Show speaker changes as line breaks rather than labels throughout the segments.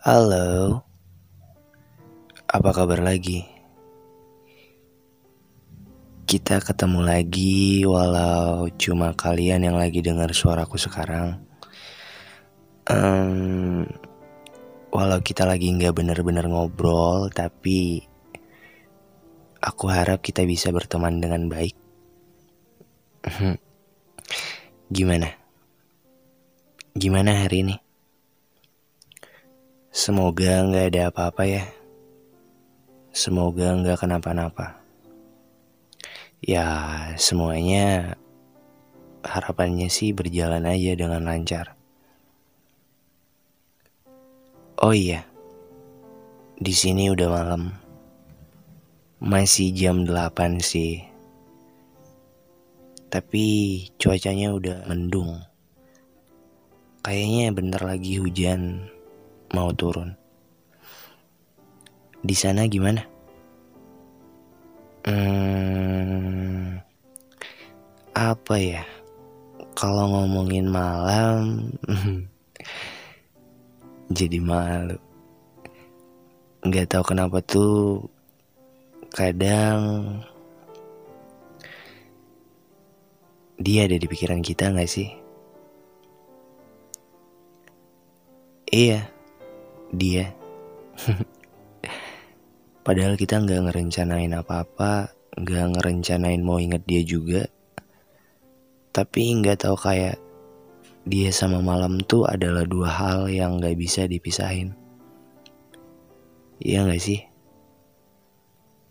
Halo, apa kabar lagi? Kita ketemu lagi, walau cuma kalian yang lagi dengar suaraku sekarang. Um, walau kita lagi nggak bener-bener ngobrol, tapi aku harap kita bisa berteman dengan baik. Gimana? Gimana hari ini? Semoga nggak ada apa-apa ya. Semoga nggak kenapa-napa. Ya, semuanya harapannya sih berjalan aja dengan lancar. Oh iya, di sini udah malam. Masih jam 8 sih. Tapi cuacanya udah mendung. Kayaknya bentar lagi hujan mau turun. Di sana gimana? Hmm, apa ya? Kalau ngomongin malam, jadi malu. Nggak tahu kenapa tuh kadang dia ada di pikiran kita nggak sih? Iya, dia. Padahal kita nggak ngerencanain apa-apa, nggak ngerencanain mau inget dia juga. Tapi nggak tahu kayak dia sama malam tuh adalah dua hal yang nggak bisa dipisahin. Iya nggak sih?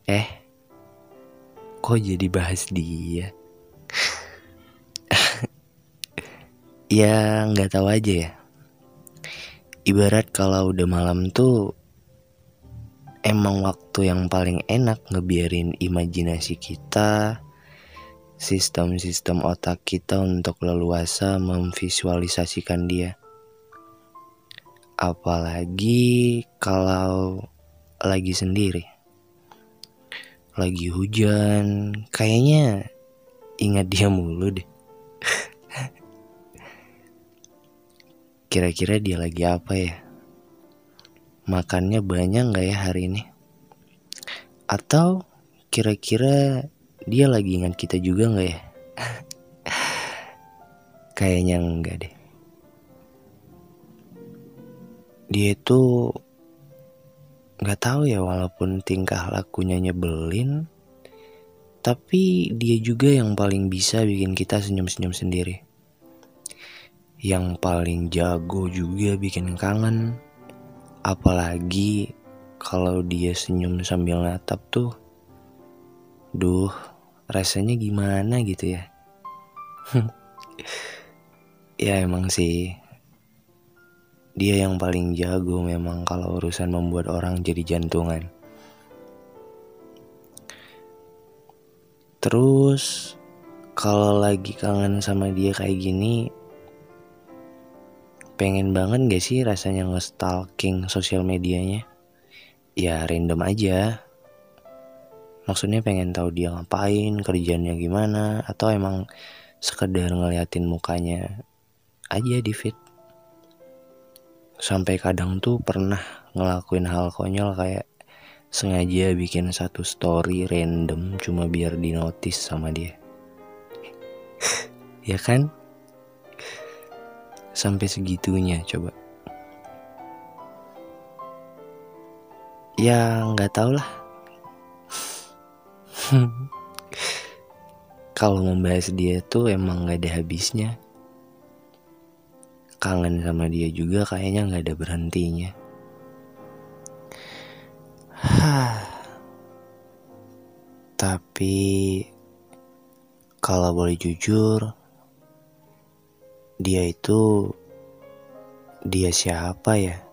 Eh, kok jadi bahas dia? ya nggak tahu aja ya. Ibarat kalau udah malam tuh emang waktu yang paling enak ngebiarin imajinasi kita, sistem-sistem otak kita untuk leluasa memvisualisasikan dia. Apalagi kalau lagi sendiri. Lagi hujan, kayaknya ingat dia mulu deh. Kira-kira dia lagi apa ya? makannya banyak nggak ya hari ini? Atau kira-kira dia lagi ingat kita juga nggak ya? Kayaknya enggak deh. Dia itu nggak tahu ya walaupun tingkah lakunya nyebelin, tapi dia juga yang paling bisa bikin kita senyum-senyum sendiri. Yang paling jago juga bikin kangen Apalagi kalau dia senyum sambil natap tuh. Duh, rasanya gimana gitu ya. ya emang sih. Dia yang paling jago memang kalau urusan membuat orang jadi jantungan. Terus kalau lagi kangen sama dia kayak gini, pengen banget gak sih rasanya nge-stalking sosial medianya? Ya random aja. Maksudnya pengen tahu dia ngapain, kerjanya gimana, atau emang sekedar ngeliatin mukanya aja di feed. Sampai kadang tuh pernah ngelakuin hal konyol kayak sengaja bikin satu story random cuma biar di notice sama dia. ya kan? Sampai segitunya coba. Ya nggak tau lah. Kalau membahas dia tuh emang nggak ada habisnya. Kangen sama dia juga kayaknya nggak ada berhentinya. Tapi kalau boleh jujur dia itu dia siapa ya?